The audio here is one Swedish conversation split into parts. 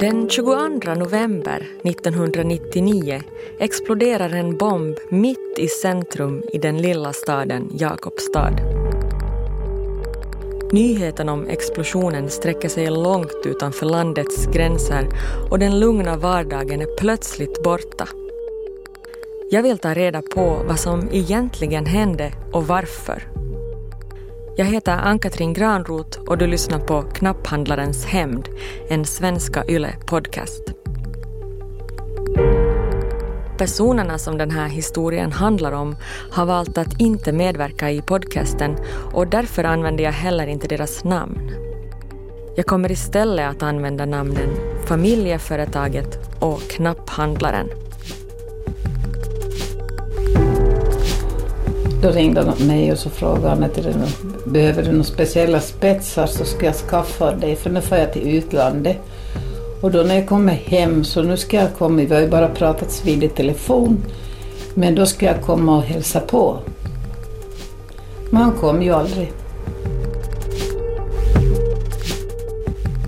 Den 22 november 1999 exploderar en bomb mitt i centrum i den lilla staden Jakobstad. Nyheten om explosionen sträcker sig långt utanför landets gränser och den lugna vardagen är plötsligt borta. Jag vill ta reda på vad som egentligen hände och varför. Jag heter Ann-Katrin Granroth och du lyssnar på Knapphandlarens hämnd, en svenska YLE-podcast. Personerna som den här historien handlar om har valt att inte medverka i podcasten och därför använder jag heller inte deras namn. Jag kommer istället att använda namnen Familjeföretaget och Knapphandlaren. Då ringde han mig och så frågade han att behöver du några speciella spetsar så ska jag skaffa dig för nu får jag till utlandet. Och då när jag kommer hem så nu ska jag komma, vi har ju bara pratats vid i telefon, men då ska jag komma och hälsa på. Men han kom ju aldrig.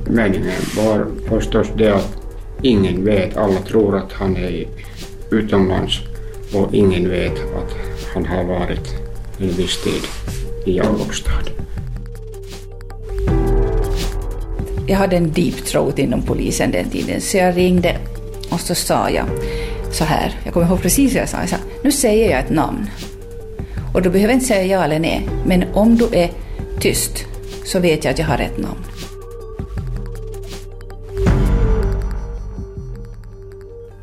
Meningen var förstås det att ingen vet, alla tror att han är utomlands och ingen vet att han har varit en viss tid i Jakobstad. Jag hade en deep throat inom polisen den tiden så jag ringde och så sa jag så här, jag kommer ihåg precis vad jag sa, jag sa nu säger jag ett namn. Och du behöver inte säga ja eller nej, men om du är tyst så vet jag att jag har rätt namn.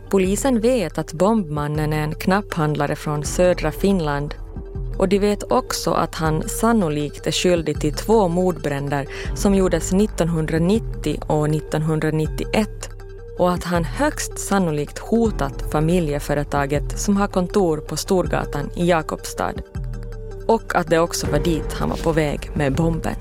Polisen vet att bombmannen är en knapphandlare från södra Finland och de vet också att han sannolikt är skyldig till två mordbränder som gjordes 1990 och 1991 och att han högst sannolikt hotat familjeföretaget som har kontor på Storgatan i Jakobstad. Och att det också var dit han var på väg med bomben.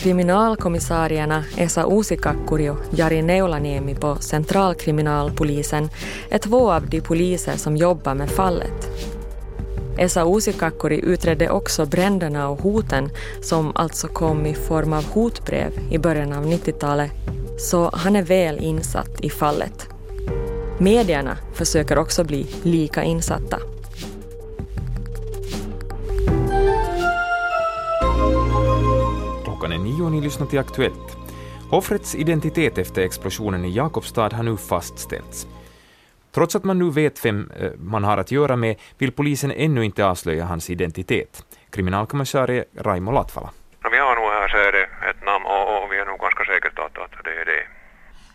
Kriminalkommissarierna Esa Uusikakkuri och Jari Neulaniemi på Centralkriminalpolisen är två av de poliser som jobbar med fallet. Esa Uusikakkuri utredde också bränderna och hoten som alltså kom i form av hotbrev i början av 90-talet, så han är väl insatt i fallet. Medierna försöker också bli lika insatta. Nio och ni lyssnar till Aktuellt. Offrets identitet efter explosionen i Jakobstad har nu fastställts. Trots att man nu vet vem eh, man har att göra med vill polisen ännu inte avslöja hans identitet. Kriminalkommissarie Raimo Latvala. vi har nog här så är det ett namn och, och vi är nog ganska säkra att, att det är det.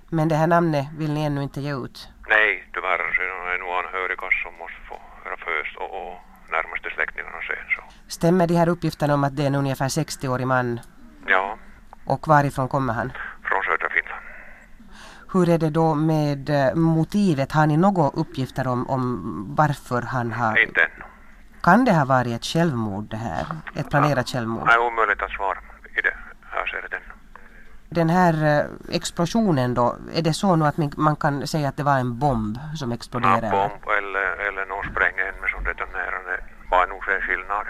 Men det här namnet vill ni ännu inte ge ut? Nej, tyvärr så är det nog anhöriga som måste få höra först och, och närmaste släktingarna sen. Så. Stämmer de här uppgifterna om att det är en ungefär 60-årig man? Ja. Och varifrån kommer han? Från södra Finland. Hur är det då med eh, motivet? Har ni några uppgifter om, om varför han har... Inte ännu. Kan det ha varit ett självmord det här? Ett planerat självmord? Det är omöjligt att svara i det här skedet. Den här eh, explosionen då, är det så nu att man kan säga att det var en bomb som exploderade? En bomb eller, eller någon sprängämne som detonerade var nog en skillnad.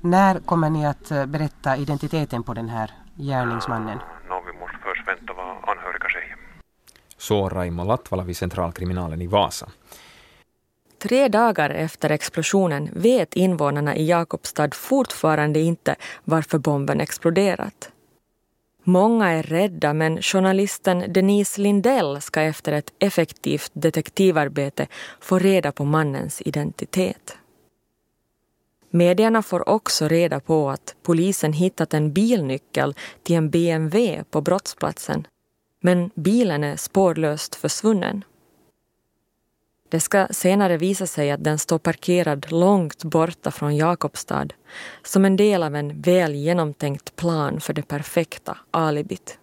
När kommer ni att eh, berätta identiteten på den här gärningsmannen? Ja, vi måste först vänta vad anhöriga säger. Så Raimo Latvala vid Centralkriminalen i Vasa. Tre dagar efter explosionen vet invånarna i Jakobstad fortfarande inte varför bomben exploderat. Många är rädda men journalisten Denise Lindell ska efter ett effektivt detektivarbete få reda på mannens identitet. Medierna får också reda på att polisen hittat en bilnyckel till en BMW på brottsplatsen men bilen är spårlöst försvunnen. Det ska senare visa sig att den står parkerad långt borta från Jakobstad som en del av en väl genomtänkt plan för det perfekta alibit.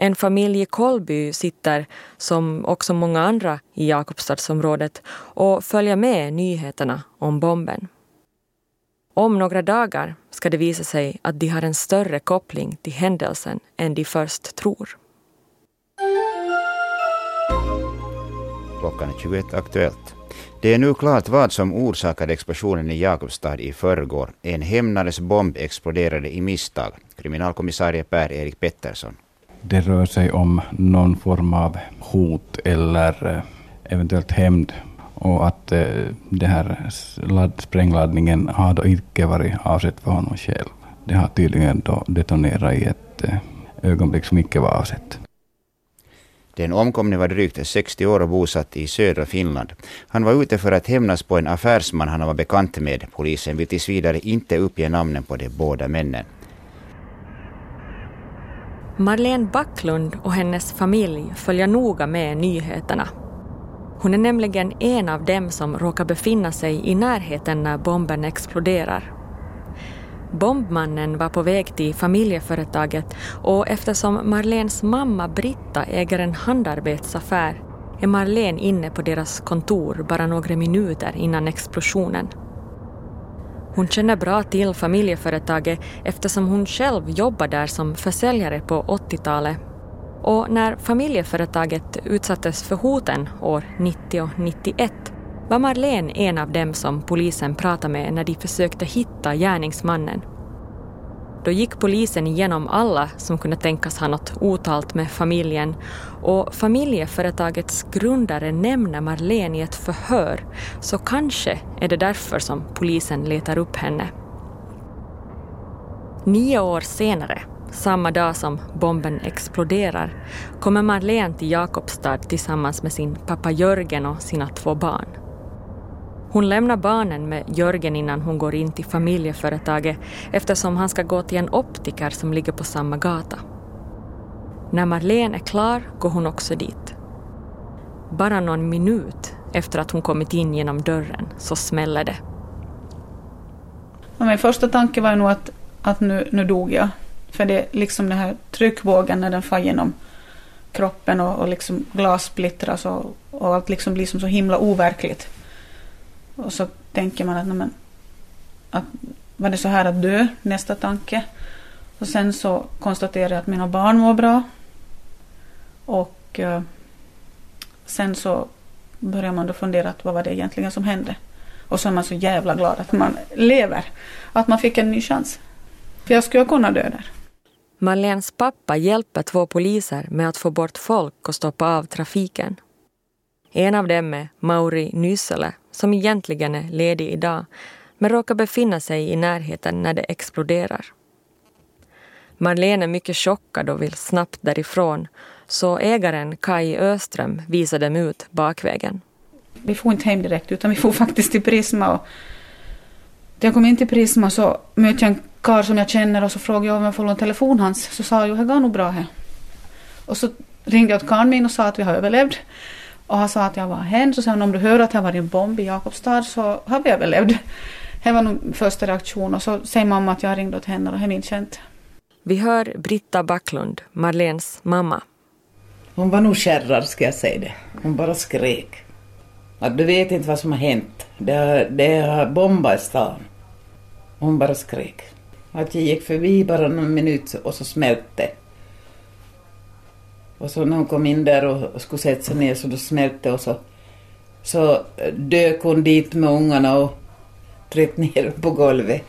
En familj i Kolby sitter, som också många andra i Jakobstadsområdet, och följer med nyheterna om bomben. Om några dagar ska det visa sig att de har en större koppling till händelsen än de först tror. Klockan är 21 Aktuellt. Det är nu klart vad som orsakade explosionen i Jakobstad i förrgår. En hämnares bomb exploderade i misstag. Kriminalkommissarie Per-Erik Pettersson det rör sig om någon form av hot eller eh, eventuellt hämnd och att eh, den här sprängladdningen har då inte varit avsedd för honom själv. Det har tydligen då detonerat i ett eh, ögonblick som inte var avsett. Den omkomne var drygt 60 år och bosatt i södra Finland. Han var ute för att hämnas på en affärsman han var bekant med. Polisen vill tills vidare inte uppge namnen på de båda männen. Marlene Backlund och hennes familj följer noga med nyheterna. Hon är nämligen en av dem som råkar befinna sig i närheten när bomben exploderar. Bombmannen var på väg till familjeföretaget och eftersom Marlens mamma Britta äger en handarbetsaffär är Marlene inne på deras kontor bara några minuter innan explosionen. Hon känner bra till familjeföretaget eftersom hon själv jobbade där som försäljare på 80-talet. Och när familjeföretaget utsattes för hoten år 90 och 91 var Marlene en av dem som polisen pratade med när de försökte hitta gärningsmannen. Då gick polisen igenom alla som kunde tänkas ha något otalt med familjen och familjeföretagets grundare nämner Marlene i ett förhör så kanske är det därför som polisen letar upp henne. Nio år senare, samma dag som bomben exploderar, kommer Marlene till Jakobstad tillsammans med sin pappa Jörgen och sina två barn. Hon lämnar barnen med Jörgen innan hon går in till familjeföretaget eftersom han ska gå till en optiker som ligger på samma gata. När Marlene är klar går hon också dit. Bara någon minut efter att hon kommit in genom dörren så smäller det. min första tanke var nog att, att nu, nu dog jag. För det är liksom den här tryckvågen när den far genom kroppen och, och liksom glas splittras och, och allt liksom blir som så himla overkligt. Och så tänker man att, men, att var det så här att dö? Nästa tanke. Och sen så konstaterar jag att mina barn mår bra. Och eh, sen så börjar man då fundera att vad var det egentligen som hände? Och så är man så jävla glad att man lever. Att man fick en ny chans. För jag skulle kunna dö där. Marlens pappa hjälper två poliser med att få bort folk och stoppa av trafiken. En av dem är Mauri Nysele som egentligen är ledig idag men råkar befinna sig i närheten när det exploderar. Marlene är mycket chockad och vill snabbt därifrån så ägaren Kai Öström visar dem ut bakvägen. Vi får inte hem direkt utan vi får faktiskt till Prisma. Och när jag kom in till Prisma så mötte jag en karl som jag känner och så frågade jag om jag får låna telefon hans. Så sa jag, det går nog bra här. Och så ringde jag åt karln min och sa att vi har överlevt. Och han sa att jag var hen, så sa han om du hör att det har varit en bomb i Jakobstad så har vi överlevt. Det var nog första reaktionen och så säger mamma att jag ringde åt henne och det är min känt. Vi hör Britta Backlund, Marlens mamma. Hon var nog kärrad ska jag säga det. Hon bara skrek. Att du vet inte vad som har hänt. Det har, det har bombat i stan. Hon bara skrek. Att jag gick förbi bara någon minut och så smälte och så när hon kom in där och skulle sätta sig ner så då smälte och så, så dök hon dit med ungarna och tryckte ner på golvet.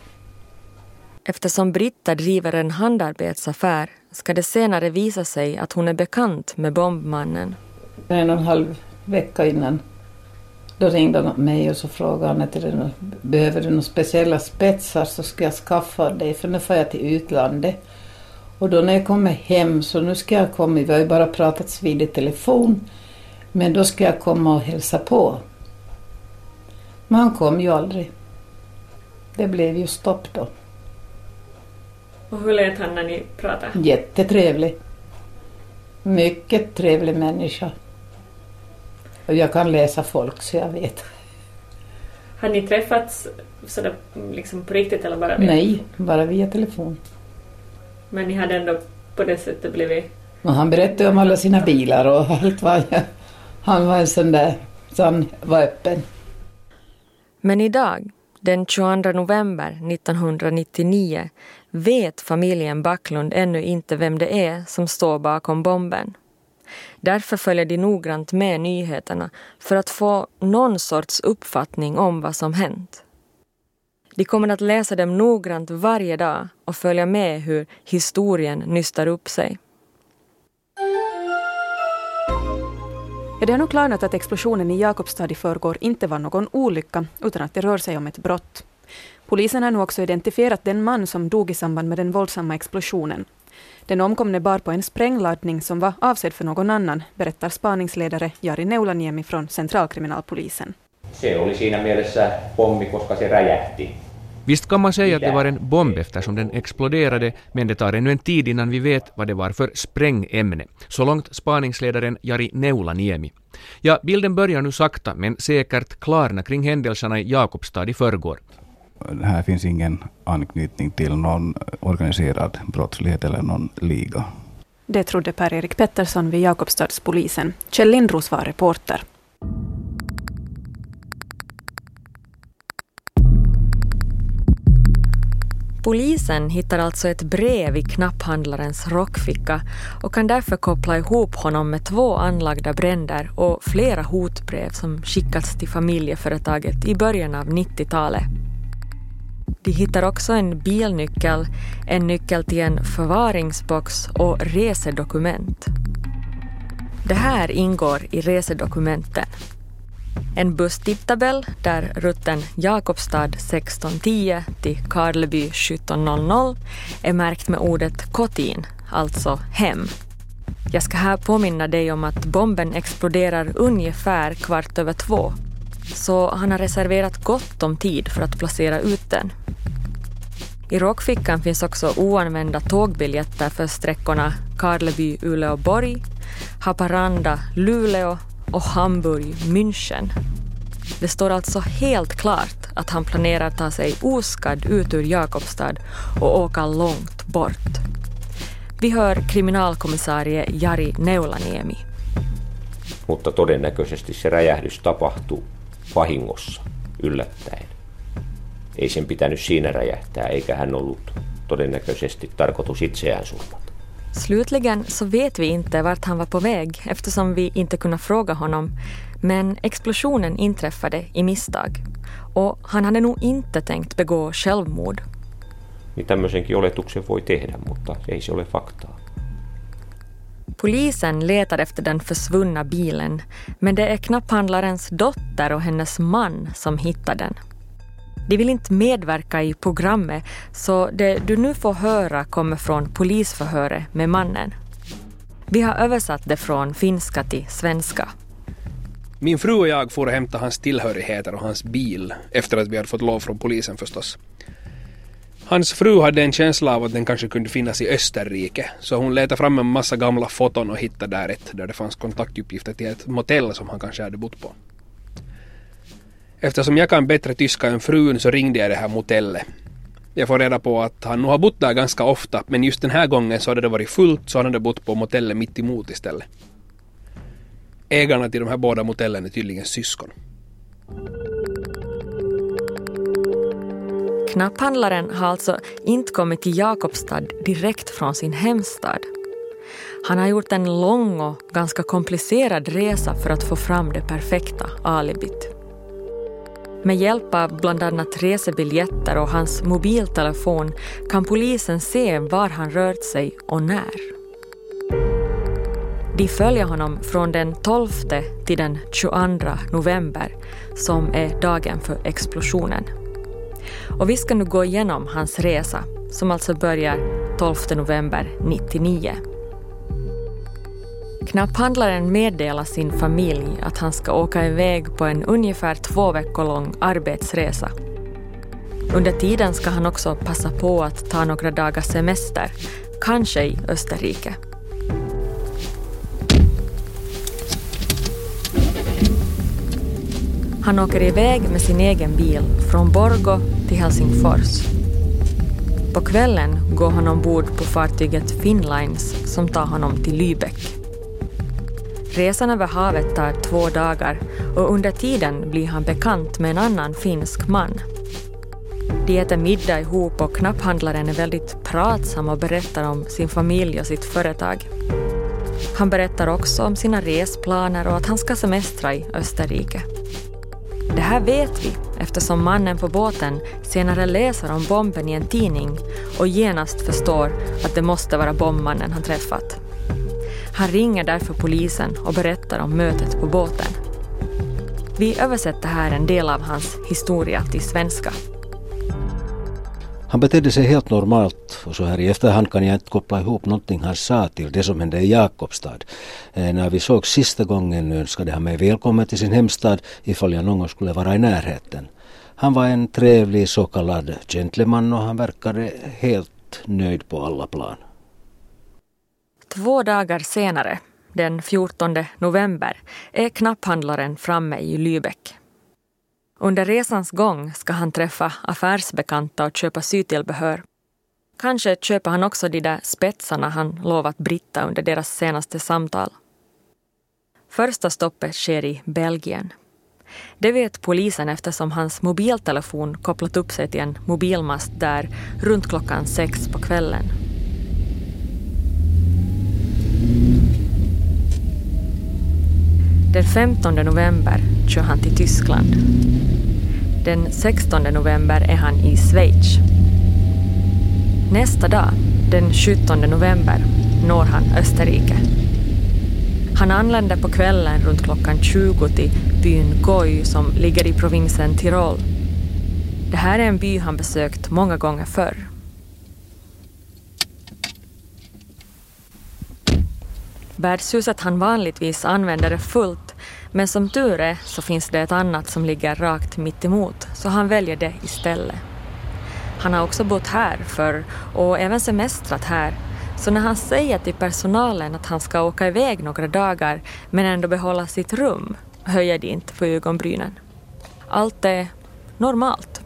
Eftersom Britta driver en handarbetsaffär ska det senare visa sig att hon är bekant med bombmannen. En och en halv vecka innan då ringde han mig och så frågade han att behöver du några speciella spetsar så ska jag skaffa dig för nu får jag till utlandet. Och då när jag kommer hem, så nu ska jag komma, vi har ju bara pratats vid i telefon, men då ska jag komma och hälsa på. Men han kom ju aldrig. Det blev ju stopp då. Och hur lät han när ni pratade? Jättetrevlig. Mycket trevlig människa. Och jag kan läsa folk så jag vet. Har ni träffats sådär liksom på riktigt eller bara via Nej, bara via telefon. Men ni hade ändå på det sättet blivit... Och han berättade om alla sina bilar och allt vad Han var en sån där, så han var öppen. Men idag, den 22 november 1999, vet familjen Backlund ännu inte vem det är som står bakom bomben. Därför följer de noggrant med nyheterna för att få någon sorts uppfattning om vad som hänt. De kommer att läsa dem noggrant varje dag och följa med hur historien nystar upp sig. Ja, det har nu klarnat att explosionen i Jakobstad i förrgår inte var någon olycka, utan att det rör sig om ett brott. Polisen har nu också identifierat den man som dog i samband med den våldsamma explosionen. Den omkomne bar på en sprängladdning som var avsedd för någon annan, berättar spaningsledare Jari Neulaniemi från centralkriminalpolisen. Se oli siinä mielessä pommi, koska se räjähti. Visst kan man säga att det var en bomb eftersom den exploderade, men det tar ännu en tid innan vi vet vad det var för sprängämne. Så långt spaningsledaren Jari Neulaniemi. Ja, bilden börjar nu sakta men säkert klarna kring händelserna i Jakobstad i förrgår. Här finns ingen anknytning till någon organiserad brottslighet eller någon liga. Det trodde Per-Erik Pettersson vid Jakobstadspolisen. Kjell Lindros var reporter. Polisen hittar alltså ett brev i knapphandlarens rockficka och kan därför koppla ihop honom med två anlagda bränder och flera hotbrev som skickats till familjeföretaget i början av 90-talet. De hittar också en bilnyckel, en nyckel till en förvaringsbox och resedokument. Det här ingår i resedokumenten. En busstidtabell där rutten Jakobstad 1610 till Karleby 1700 är märkt med ordet kotin, alltså hem. Jag ska här påminna dig om att bomben exploderar ungefär kvart över två. Så han har reserverat gott om tid för att placera ut den. I rockfickan finns också oanvända tågbiljetter för sträckorna Karleby-Uleåborg, Haparanda-Luleå och Hamburg-München. Det står alltså helt klart att han planerar ta sig oskadd ut ur Jakobstad och åka långt bort. Vi hör kriminalkommissarie Jari Neulaniemi. Mutta todennäköisesti se räjähdys tapahtuu vahingossa, yllättäen. Ei sen pitänyt siinä räjähtää, eikä hän ollut todennäköisesti tarkoitus itseään surmata. Slutligen så vet vi inte vart han var på väg eftersom vi inte kunde fråga honom. Men explosionen inträffade i misstag. Och han hade nog inte tänkt begå självmord. Niin tämmöisenkin oletuksen voi tehdä, mutta ei se ole faktaa. Polisen letar efter den försvunna bilen men det är knapphandlarens dotter och hennes man som hittar den. De vill inte medverka i programmet så det du nu får höra kommer från polisförhöret med mannen. Vi har översatt det från finska till svenska. Min fru och jag får hämta hans tillhörigheter och hans bil efter att vi hade fått lov från polisen förstås. Hans fru hade en känsla av att den kanske kunde finnas i Österrike så hon letade fram en massa gamla foton och hittade där ett där det fanns kontaktuppgifter till ett motell som han kanske hade bott på. Eftersom jag kan bättre tyska än frun så ringde jag det här motellet. Jag får reda på att han nog har bott där ganska ofta men just den här gången så hade det varit fullt så han hade bott på motellet mitt emot istället. Ägarna till de här båda motellen är tydligen syskon. Knapphandlaren har alltså inte kommit till Jakobstad direkt från sin hemstad. Han har gjort en lång och ganska komplicerad resa för att få fram det perfekta alibit. Med hjälp av bland annat resebiljetter och hans mobiltelefon kan polisen se var han rört sig och när. De följer honom från den 12 till den 22 november som är dagen för explosionen. Och vi ska nu gå igenom hans resa som alltså börjar 12 november 1999. Knapphandlaren meddelar sin familj att han ska åka iväg på en ungefär två veckor lång arbetsresa. Under tiden ska han också passa på att ta några dagars semester, kanske i Österrike. Han åker iväg med sin egen bil från Borgo till Helsingfors. På kvällen går han ombord på fartyget Finnlines som tar honom till Lübeck. Resan över havet tar två dagar och under tiden blir han bekant med en annan finsk man. De äter middag ihop och knapphandlaren är väldigt pratsam och berättar om sin familj och sitt företag. Han berättar också om sina resplaner och att han ska semestra i Österrike. Det här vet vi eftersom mannen på båten senare läser om bomben i en tidning och genast förstår att det måste vara bombmannen han träffat. Han ringer därför polisen och berättar om mötet på båten. Vi översätter här en del av hans historia till svenska. Han betedde sig helt normalt och så här i efterhand kan jag inte koppla ihop någonting han sa till det som hände i Jakobstad. Eh, när vi såg sista gången önskade han mig välkommen till sin hemstad ifall jag någon gång skulle vara i närheten. Han var en trevlig så kallad gentleman och han verkade helt nöjd på alla plan. Två dagar senare, den 14 november, är knapphandlaren framme i Lübeck. Under resans gång ska han träffa affärsbekanta och köpa sytillbehör. Kanske köper han också de där spetsarna han lovat Britta under deras senaste samtal. Första stoppet sker i Belgien. Det vet polisen eftersom hans mobiltelefon kopplat upp sig till en mobilmast där runt klockan sex på kvällen. Den 15 november kör han till Tyskland. Den 16 november är han i Schweiz. Nästa dag, den 17 november, når han Österrike. Han anländer på kvällen runt klockan 20 till byn Goi som ligger i provinsen Tirol. Det här är en by han besökt många gånger förr. Värdshuset han vanligtvis använder är fullt men som tur är så finns det ett annat som ligger rakt mitt emot så han väljer det istället. Han har också bott här för och även semestrat här så när han säger till personalen att han ska åka iväg några dagar men ändå behålla sitt rum höjer de inte på ögonbrynen. Allt är normalt.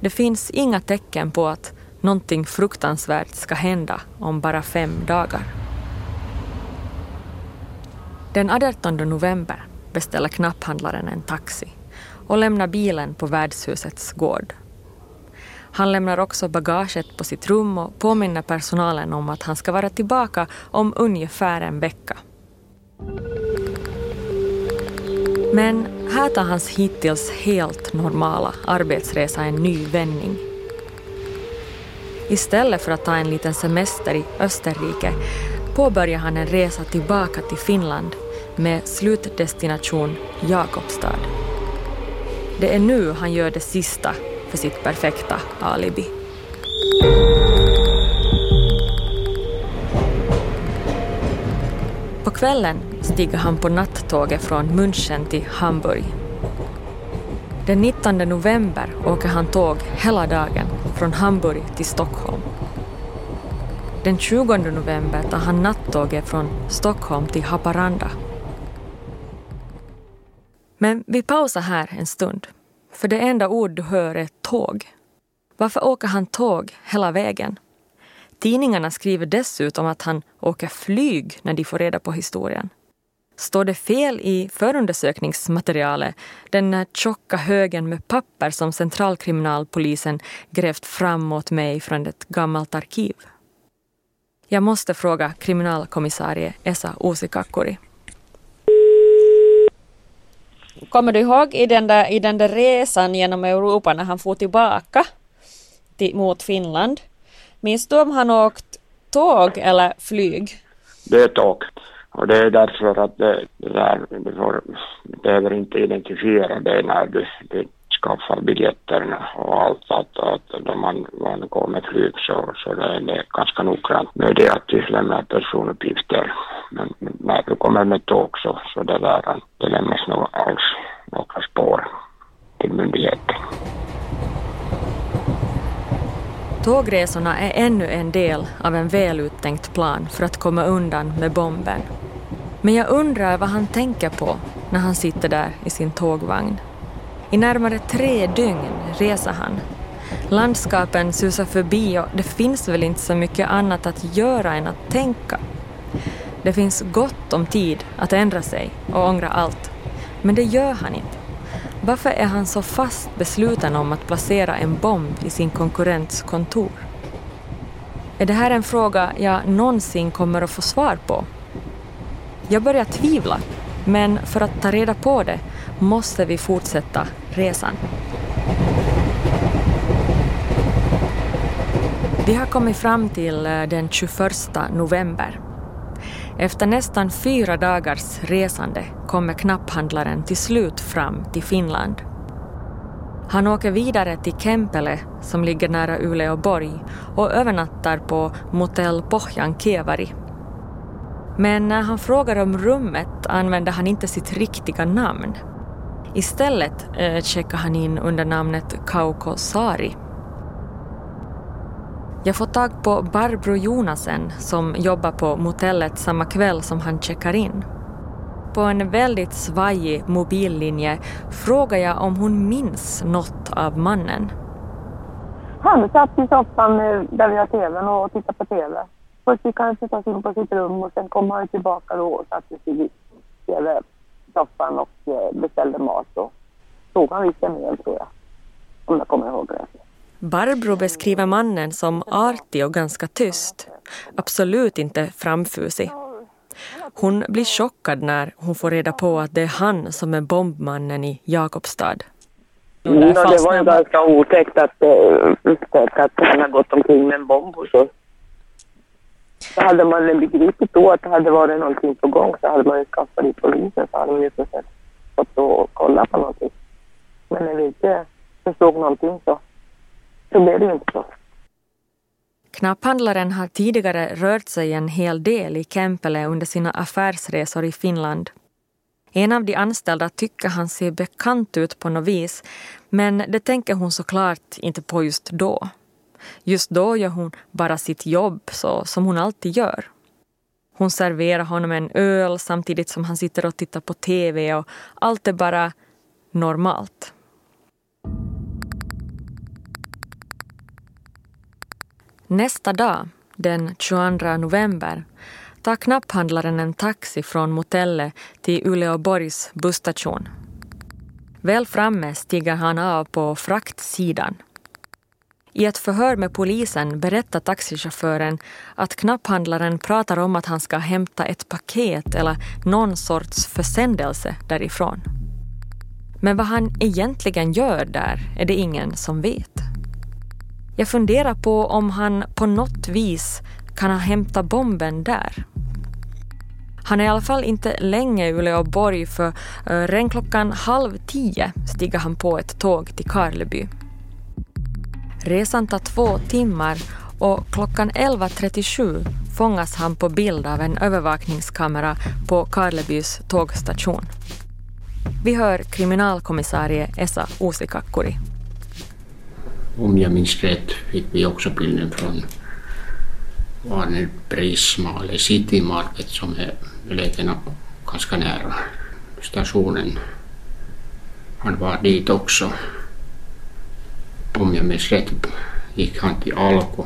Det finns inga tecken på att någonting fruktansvärt ska hända om bara fem dagar. Den 18 november beställer knapphandlaren en taxi och lämnar bilen på värdshusets gård. Han lämnar också bagaget på sitt rum och påminner personalen om att han ska vara tillbaka om ungefär en vecka. Men här tar hans hittills helt normala arbetsresa en ny vändning. Istället för att ta en liten semester i Österrike påbörjar han en resa tillbaka till Finland med slutdestination Jakobstad. Det är nu han gör det sista för sitt perfekta alibi. På kvällen stiger han på nattåget från München till Hamburg. Den 19 november åker han tåg hela dagen från Hamburg till Stockholm. Den 20 november tar han nattåget från Stockholm till Haparanda. Men vi pausar här en stund. För det enda ord du hör är tåg. Varför åker han tåg hela vägen? Tidningarna skriver dessutom att han åker flyg när de får reda på historien. Står det fel i förundersökningsmaterialet, den tjocka högen med papper som centralkriminalpolisen grävt fram åt mig från ett gammalt arkiv? Jag måste fråga kriminalkommissarie Esa Uusikakkuri. Kommer du ihåg i den där, i den där resan genom Europa när han for tillbaka till, mot Finland? Minns du om han åkt tåg eller flyg? Det är tåg. Och det är därför att det, det där, du får, behöver inte identifiera dig när du, du skaffar biljetterna och allt. Att, att då man, man går med flyg så, så det är det ganska noggrant med det att du lämnar personuppgifter. Men när du kommer med tåg så, så det där, det lämnas nog alls några spår till myndigheten. Tågresorna är ännu en del av en väluttänkt plan för att komma undan med bomben. Men jag undrar vad han tänker på när han sitter där i sin tågvagn. I närmare tre dygn reser han. Landskapen susar förbi och det finns väl inte så mycket annat att göra än att tänka. Det finns gott om tid att ändra sig och ångra allt. Men det gör han inte. Varför är han så fast besluten om att placera en bomb i sin konkurrents kontor? Är det här en fråga jag någonsin kommer att få svar på? Jag börjar tvivla, men för att ta reda på det måste vi fortsätta resan. Vi har kommit fram till eh, den 21 november. Efter nästan fyra dagars resande kommer knapphandlaren till slut fram till Finland. Han åker vidare till Kempele som ligger nära Uleåborg och övernattar på Motell Pohjankevari. Men när han frågar om rummet använder han inte sitt riktiga namn. Istället eh, checkar han in under namnet Kauko Sari. Jag får tag på Barbro Jonasen som jobbar på motellet samma kväll som han checkar in. På en väldigt svajig mobillinje frågar jag om hon minns något av mannen. Han satt i soffan eh, där vi har tvn och tittade på tv. Först gick han sätta sig in på sitt rum och sen kom han tillbaka då och satte sig i tv-soffan och eh, beställde mat. Och såg han visst en tror jag. Om jag kommer ihåg rätt. Barbro beskriver mannen som artig och ganska tyst. Absolut inte framfusig. Hon blir chockad när hon får reda på att det är han som är bombmannen i Jakobstad. Mm, det var ju ganska otäckt att, äh, att han har gått omkring med en bomb hos oss. Så hade man begripit då att det hade varit någonting på gång så hade man ju skaffat dit polisen så hade man ju fått och kolla på någonting. Men när vi inte förstod någonting så, så blev det ju inte så. Knapphandlaren har tidigare rört sig en hel del i Kempele under sina affärsresor i Finland. En av de anställda tycker han ser bekant ut på något vis men det tänker hon såklart inte på just då. Just då gör hon bara sitt jobb så som hon alltid gör. Hon serverar honom en öl samtidigt som han sitter och tittar på TV och allt är bara normalt. Nästa dag, den 22 november, tar knapphandlaren en taxi från motellet till Uleåborgs busstation. Väl framme stiger han av på fraktsidan. I ett förhör med polisen berättar taxichauffören att knapphandlaren pratar om att han ska hämta ett paket eller någon sorts försändelse därifrån. Men vad han egentligen gör där är det ingen som vet. Jag funderar på om han på något vis kan ha hämtat bomben där. Han är i alla fall inte länge i Uleåborg för eh, redan klockan halv tio stiger han på ett tåg till Karleby. Resan tar två timmar och klockan 11.37 fångas han på bild av en övervakningskamera på Karlebys tågstation. Vi hör kriminalkommissarie Esa Uusikakkuri om jag minns rätt fick vi också bilden från var Prisma eller City Market som är belägen ganska nära stationen. Han var dit också. Jag minns rätt gick han till Alko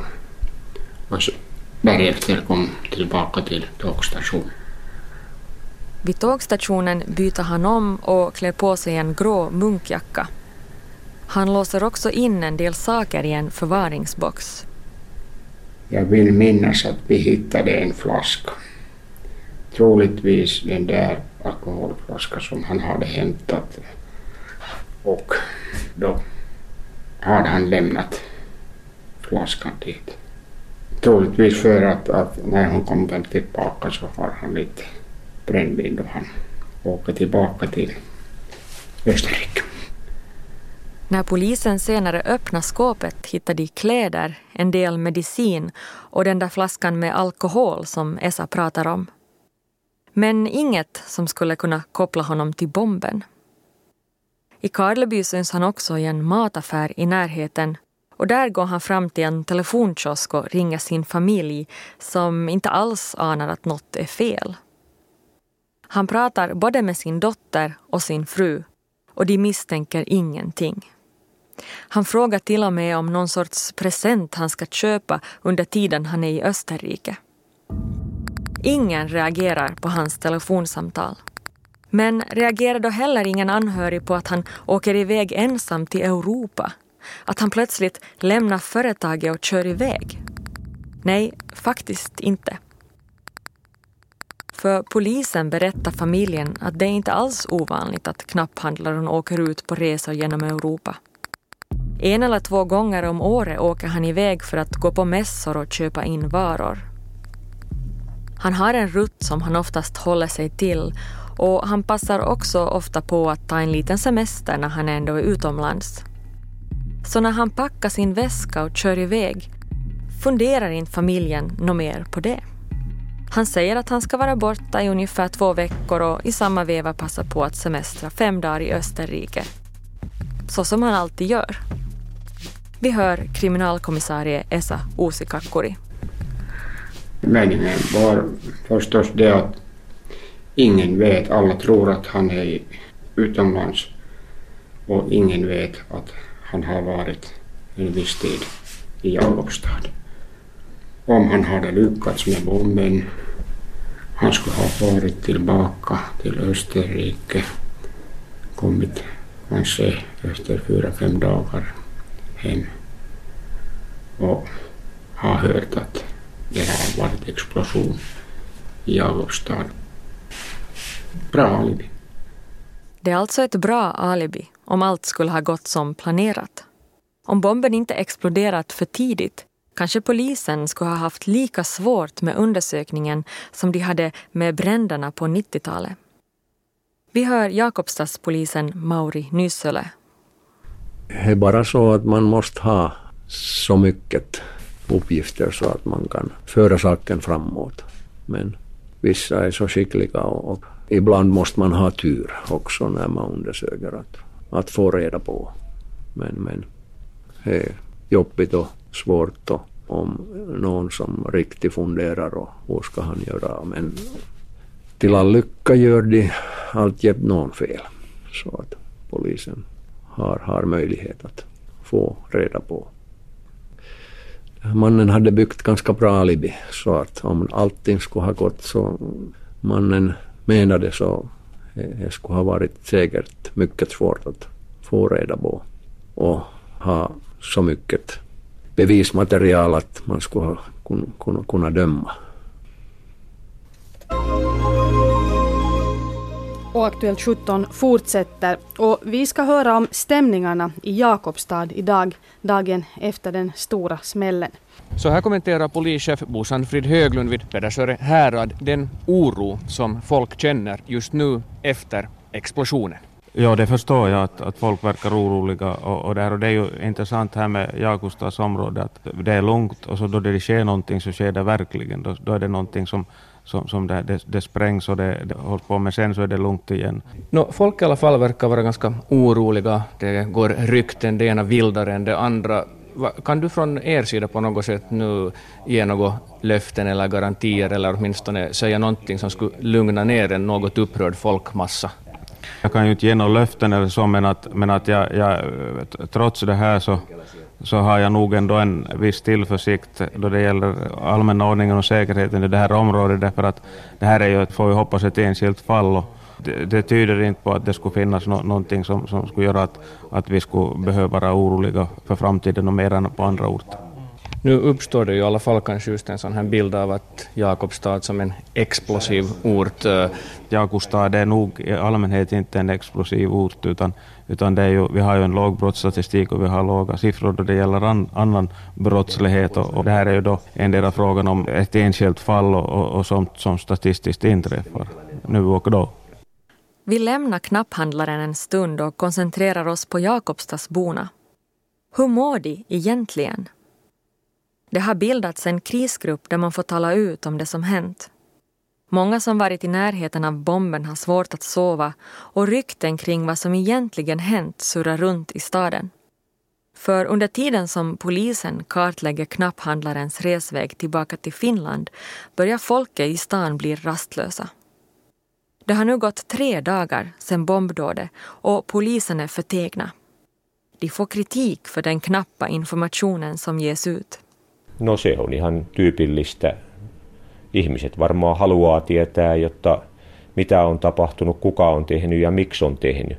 och därefter kom tillbaka till tågstationen. Vid tågstationen byter han om och klär på sig en grå munkjacka han låser också in en del saker i en förvaringsbox. Jag vill minnas att vi hittade en flaska. Troligtvis den där alkoholflaska som han hade hämtat. Och då hade han lämnat flaskan dit. Troligtvis för att, att när hon kom tillbaka så har han lite brännvin då han åker tillbaka till Österrike. När polisen senare öppnade skåpet hittade de kläder, en del medicin och den där flaskan med alkohol som Esa pratar om. Men inget som skulle kunna koppla honom till bomben. I Karleby syns han också i en mataffär i närheten och där går han fram till en telefonkiosk och ringer sin familj som inte alls anar att något är fel. Han pratar både med sin dotter och sin fru och de misstänker ingenting. Han frågar till och med om någon sorts present han ska köpa under tiden han är i Österrike. Ingen reagerar på hans telefonsamtal. Men reagerar då heller ingen anhörig på att han åker iväg ensam till Europa? Att han plötsligt lämnar företaget och kör iväg? Nej, faktiskt inte. För polisen berättar familjen att det är inte alls ovanligt att knapphandlaren åker ut på resor genom Europa. En eller två gånger om året åker han iväg för att gå på mässor och köpa in varor. Han har en rutt som han oftast håller sig till och han passar också ofta på att ta en liten semester när han ändå är utomlands. Så när han packar sin väska och kör iväg funderar inte familjen något mer på det. Han säger att han ska vara borta i ungefär två veckor och i samma veva passa på att semestra fem dagar i Österrike. Så som han alltid gör. Vi hör kriminalkommissarie Esa Uusikakkuri. Meningen var förstås det att ingen vet, alla tror att han är utomlands och ingen vet att han har varit en viss tid i Jakobstad. Om han hade lyckats med bomben, han skulle ha farit tillbaka till Österrike, kommit kanske efter fyra, fem dagar hem och har hört att det har varit explosion i Jakobstad. Bra alibi. Det är alltså ett bra alibi om allt skulle ha gått som planerat. Om bomben inte exploderat för tidigt kanske polisen skulle ha haft lika svårt med undersökningen som de hade med bränderna på 90-talet. Vi hör Jakobstadspolisen Mauri Nysölä. Det är bara så att man måste ha så mycket uppgifter så att man kan föra saken framåt. Men vissa är så skickliga och, och ibland måste man ha tur också när man undersöker att, att få reda på. Men, men det är jobbigt och svårt och om någon som riktigt funderar och hur ska han göra. Men till all lycka gör de alltjämt någon fel. Så att polisen har, har möjlighet att få reda på. Mannen hade byggt ganska bra alibi så att om allting skulle ha gått så mannen menade så det skulle ha varit säkert mycket svårt att få reda på och ha så mycket bevismaterial att man skulle kunna, kunna döma. Och Aktuellt 17 fortsätter. Och vi ska höra om stämningarna i Jakobstad idag, dagen efter den stora smällen. Så här kommenterar polischef Bo Sandfrid Höglund vid Pedersöre härad den oro som folk känner just nu efter explosionen. Ja, det förstår jag att, att folk verkar oroliga och, och, där, och det är ju intressant här med Jakobstads område att det är lugnt och så då det sker någonting så sker det verkligen. Då, då är det någonting som, som, som det, det, det sprängs och det, det hålls på med sen så är det lugnt igen. No, folk i alla fall verkar vara ganska oroliga. Det går rykten, det ena vildare än det andra. Kan du från er sida på något sätt nu ge några löften eller garantier eller åtminstone säga någonting som skulle lugna ner en något upprörd folkmassa? Jag kan ju inte ge några löften eller så, men att, men att jag, jag, trots det här så, så har jag nog ändå en viss tillförsikt då det gäller allmänna ordningen och säkerheten i det här området, därför att det här är ju, får vi hoppas, ett enskilt fall. Och det, det tyder inte på att det skulle finnas no, någonting som, som skulle göra att, att vi skulle behöva vara oroliga för framtiden och mer än på andra orter. Nu uppstår det ju i alla fall kanske just en sån här bild av att Jakobstad som en explosiv ort. Eh, Jakobstad är nog i allmänhet inte en explosiv ort utan, utan det är ju, vi har ju en låg brottsstatistik och vi har låga siffror då det gäller an, annan brottslighet och, och det här är ju då endera frågan om ett enskilt fall och, och, och sånt som statistiskt inträffar nu och då. Vi lämnar knapphandlaren en stund och koncentrerar oss på Jakobstadsborna. Hur mår de egentligen? Det har bildats en krisgrupp där man får tala ut om det som hänt. Många som varit i närheten av bomben har svårt att sova och rykten kring vad som egentligen hänt surrar runt i staden. För under tiden som polisen kartlägger knapphandlarens resväg tillbaka till Finland börjar folket i stan bli rastlösa. Det har nu gått tre dagar sedan bombdådet och polisen är förtegna. De får kritik för den knappa informationen som ges ut. No se on ihan tyypillistä. Ihmiset varmaan haluaa tietää, jotta mitä on tapahtunut, kuka on tehnyt ja miksi on tehnyt.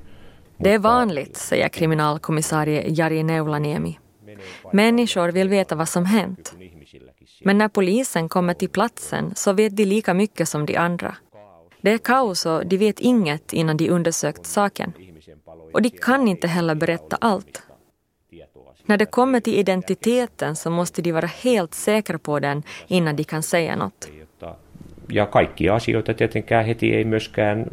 Det är vanligt, säger kriminalkommissarie Jari Neulaniemi. Människor vill veta vad som hänt. Men när polisen kommer till platsen så vet de lika mycket som de andra. Det är kaos och de vet inget innan de undersökt saken. Och de kan inte heller berätta allt. När det kommer till identiteten så måste de vara helt säkra på den innan de kan säga något. Ja kaikkia asioita tietenkään heti ei myöskään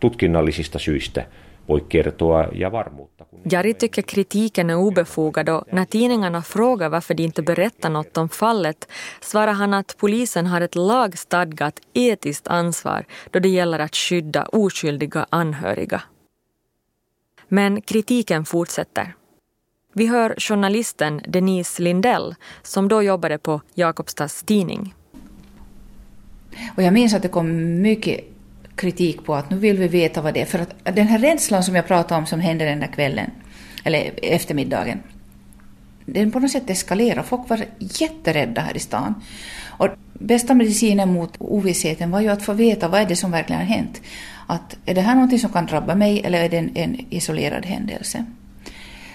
tutkinnallisista syistä voi kertoa ja varmuutta. Jari tycker kritiken är obefogad och när tidningarna frågar varför de inte berättar något om fallet svarar han att polisen har ett lagstadgat etiskt ansvar då det gäller att skydda oskyldiga anhöriga. Men kritiken fortsätter. Vi hör journalisten Denise Lindell som då jobbade på Jakobstads tidning. Och jag minns att det kom mycket kritik på att nu vill vi veta vad det är. För att den här rädslan som jag pratade om som hände den där kvällen, eller eftermiddagen, den på något sätt eskalerade. Folk var jätterädda här i stan. Och bästa medicinen mot ovissheten var ju att få veta vad är det som verkligen har hänt. Att är det här någonting som kan drabba mig eller är det en, en isolerad händelse?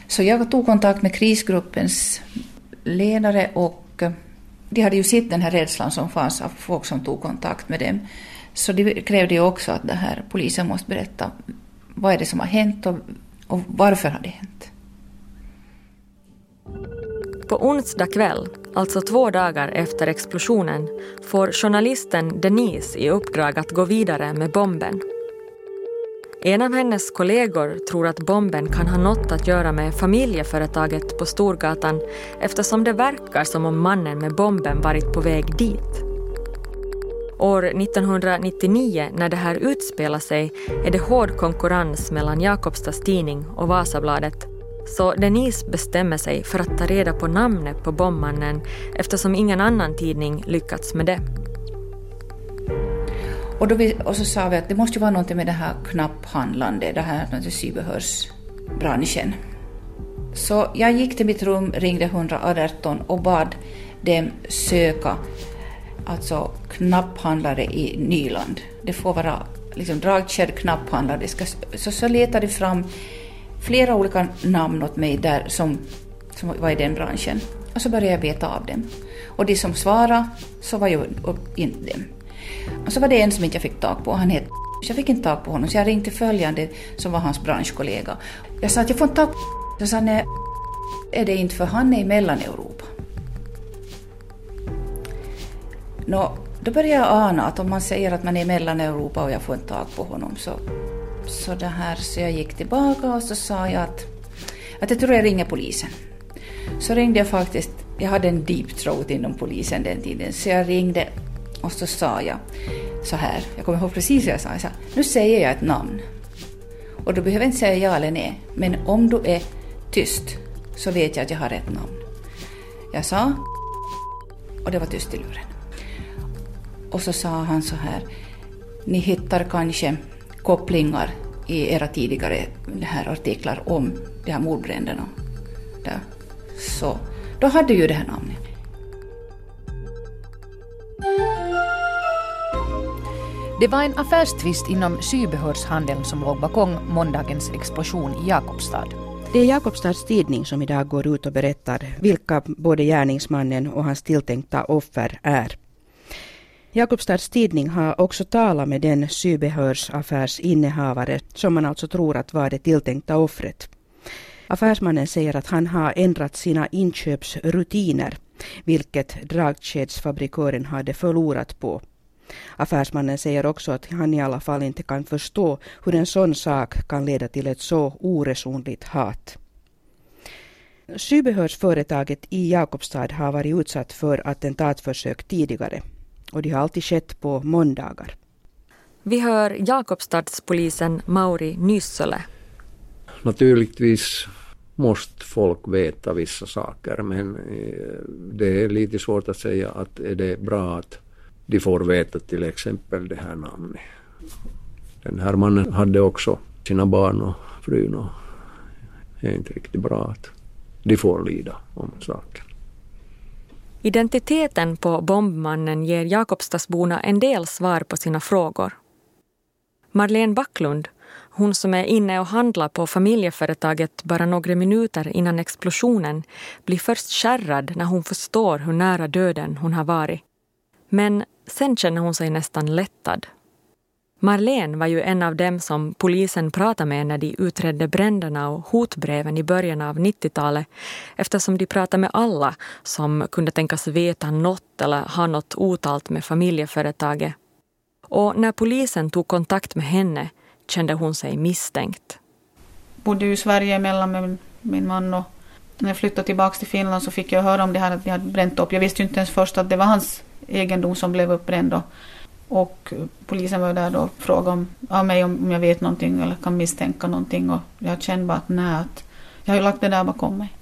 Så jag tog kontakt med krisgruppens ledare och eh, de hade ju sett den här rädslan som fanns av folk som tog kontakt med dem. Så de krävde ju också att det här, polisen måste berätta vad är det som har hänt och, och varför har det hänt. På onsdag kväll, alltså två dagar efter explosionen, får journalisten Denise i uppdrag att gå vidare med bomben. En av hennes kollegor tror att bomben kan ha något att göra med familjeföretaget på Storgatan eftersom det verkar som om mannen med bomben varit på väg dit. År 1999, när det här utspelar sig, är det hård konkurrens mellan Jakobstads tidning och Vasabladet. Så Denise bestämmer sig för att ta reda på namnet på bombmannen eftersom ingen annan tidning lyckats med det. Och, då vi, och så sa vi att det måste ju vara något med det här knapphandlande, det här sybehörsbranschen. Så jag gick till mitt rum, ringde 118 och bad dem söka alltså knapphandlare i Nyland. Det får vara liksom dragkedj knapphandlare. Ska, så, så letade de fram flera olika namn åt mig där som, som var i den branschen. Och så började jag beta av dem. Och de som svarade så var ju inte dem. Och så var det en som inte jag fick tag på. Han hette jag fick inte tag på honom så jag ringde följande som var hans branschkollega. Jag sa att jag får inte tag på Jag sa nej, är det inte för han är i Mellaneuropa. Nå, då började jag ana att om man säger att man är i Mellaneuropa och jag får inte tag på honom så, så det här, så jag gick tillbaka och så sa jag att, att jag tror jag ringer polisen. Så ringde jag faktiskt, jag hade en deep throat inom polisen den tiden, så jag ringde och så sa jag så här, jag kommer ihåg precis vad jag sa, jag sa, nu säger jag ett namn. Och du behöver inte säga ja eller nej, men om du är tyst så vet jag att jag har rätt namn. Jag sa, och det var tyst i luren. Och så sa han så här, ni hittar kanske kopplingar i era tidigare här artiklar om de här mordbränderna. Där. Så då hade ju det här namnet. Det var en affärstvist inom sybehörshandeln som låg bakom måndagens explosion i Jakobstad. Det är Jakobstads tidning som idag går ut och berättar vilka både gärningsmannen och hans tilltänkta offer är. Jakobstads tidning har också talat med den sybehörsaffärsinnehavare som man alltså tror att var det tilltänkta offret. Affärsmannen säger att han har ändrat sina inköpsrutiner, vilket dragkedsfabrikören hade förlorat på. Affärsmannen säger också att han i alla fall inte kan förstå hur en sån sak kan leda till ett så oresonligt hat. Sybehörsföretaget i Jakobstad har varit utsatt för attentatförsök tidigare och de har alltid skett på måndagar. Vi hör Jakobstadspolisen Mauri Nyssele. Naturligtvis måste folk veta vissa saker men eh, det är lite svårt att säga att är det bra att de får veta till exempel det här namnet. Den här mannen hade också sina barn och frun och det är inte riktigt bra att de får lida om saken. Identiteten på bombmannen ger Jakobstadsborna en del svar på sina frågor. Marlene Backlund, hon som är inne och handlar på familjeföretaget bara några minuter innan explosionen, blir först skärrad när hon förstår hur nära döden hon har varit. Men sen känner hon sig nästan lättad. Marlene var ju en av dem som polisen pratade med när de utredde bränderna och hotbreven i början av 90-talet eftersom de pratade med alla som kunde tänkas veta något eller ha något otalt med familjeföretaget. Och när polisen tog kontakt med henne kände hon sig misstänkt. Jag bodde i Sverige emellan med min man och när jag flyttade tillbaka till Finland så fick jag höra om det här att vi hade bränt upp. Jag visste ju inte ens först att det var hans egendom som blev uppbränd. Då. och polisen var där då och frågade om, av mig om jag vet någonting eller kan misstänka någonting. Och jag kände bara att nej, att jag har ju lagt det där bakom mig.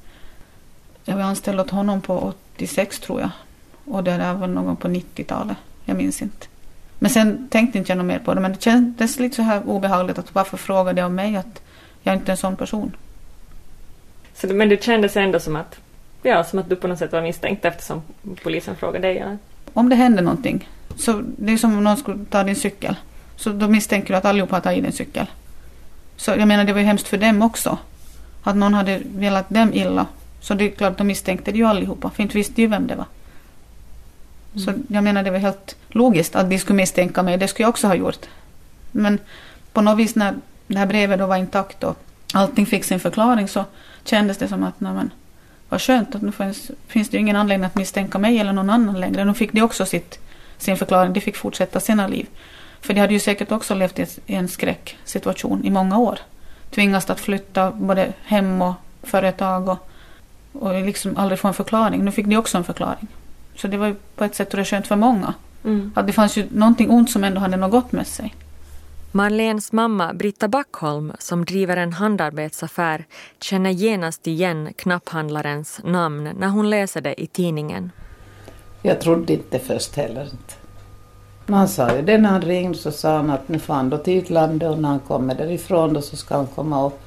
Jag var anställd åt honom på 86 tror jag. Och det där var någon gång på 90-talet. Jag minns inte. Men sen tänkte inte jag något mer på det. Men det kändes lite så här obehagligt att varför frågade det om mig? Att jag är inte en sån person. Så, men det kändes ändå som att, ja, som att du på något sätt var misstänkt eftersom polisen frågade dig? Eller? Om det händer någonting, så det är som om någon skulle ta din cykel. Så då misstänker du att allihopa har tagit din cykel. Så jag menar, det var ju hemskt för dem också. Att någon hade velat dem illa. Så det är klart, de misstänkte det ju allihopa. För inte visste ju vem det var. Mm. Så jag menar, det var helt logiskt att de skulle misstänka mig. Det skulle jag också ha gjort. Men på något vis när det här brevet då var intakt och allting fick sin förklaring så kändes det som att nej men, vad skönt att nu finns, finns det ju ingen anledning att misstänka mig eller någon annan längre. Nu fick de också sitt, sin förklaring, de fick fortsätta sina liv. För de hade ju säkert också levt i en skräcksituation i många år. Tvingats att flytta både hem och företag och, och liksom aldrig få en förklaring. Nu fick de också en förklaring. Så det var ju på ett sätt det skönt för många. Mm. Att det fanns ju någonting ont som ändå hade något gott med sig. Marlens mamma Britta Backholm, som driver en handarbetsaffär, känner genast igen knapphandlarens namn när hon läser det i tidningen. Jag trodde inte först heller inte. Man sa ju det när han ringde så sa han att nu får han då till utlandet och när han kommer därifrån då så ska han komma och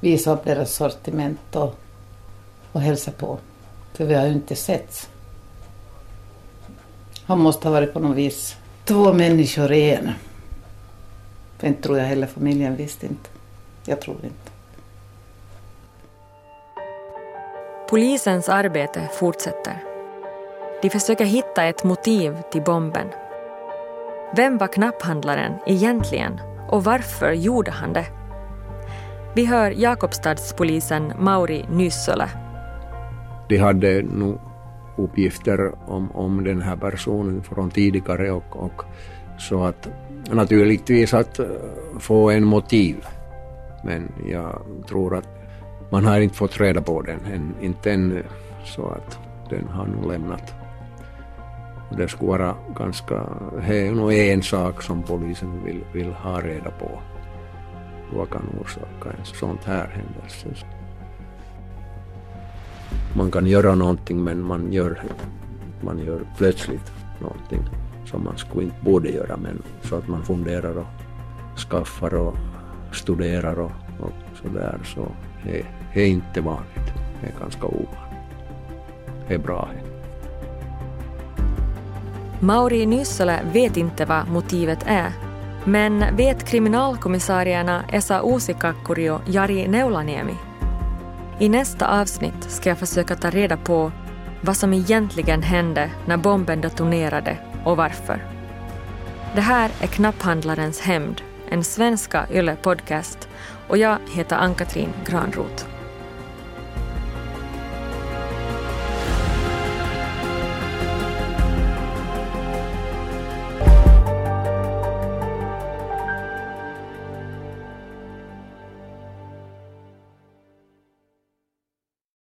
visa upp deras sortiment och, och hälsa på. För vi har ju inte setts. Han måste ha varit på något vis två människor i en. För inte tror jag heller familjen visste inte. Jag tror inte. Polisens arbete fortsätter. De försöker hitta ett motiv till bomben. Vem var knapphandlaren egentligen och varför gjorde han det? Vi hör Jakobstadspolisen Mauri Nyssölä. De hade nog uppgifter om, om den här personen från tidigare och, och så att naturligtvis att eh, få en motiv. Men jag tror att man har inte fått reda på den, än, inte ännu, så att den har nog lämnat. Det skulle vara ganska, det är nog en sak som polisen vill, vill ha reda på. Vad kan orsaka en sånt här händelse? Man kan göra någonting men man gör, man gör plötsligt någonting som man skulle inte borde göra men så att man funderar och skaffar och studerar och, och sådär så det är inte vanligt. Det är ganska ovanligt. Det är bra. Mauri Nyssälä vet inte vad motivet är men vet kriminalkommissarierna Esa Uusikakkurio och Jari Neulaniemi? I nästa avsnitt ska jag försöka ta reda på vad som egentligen hände när bomben detonerade och varför. Det här är Knapphandlarens hämnd, en svenska Yle podcast och jag heter Ann-Katrin Granroth.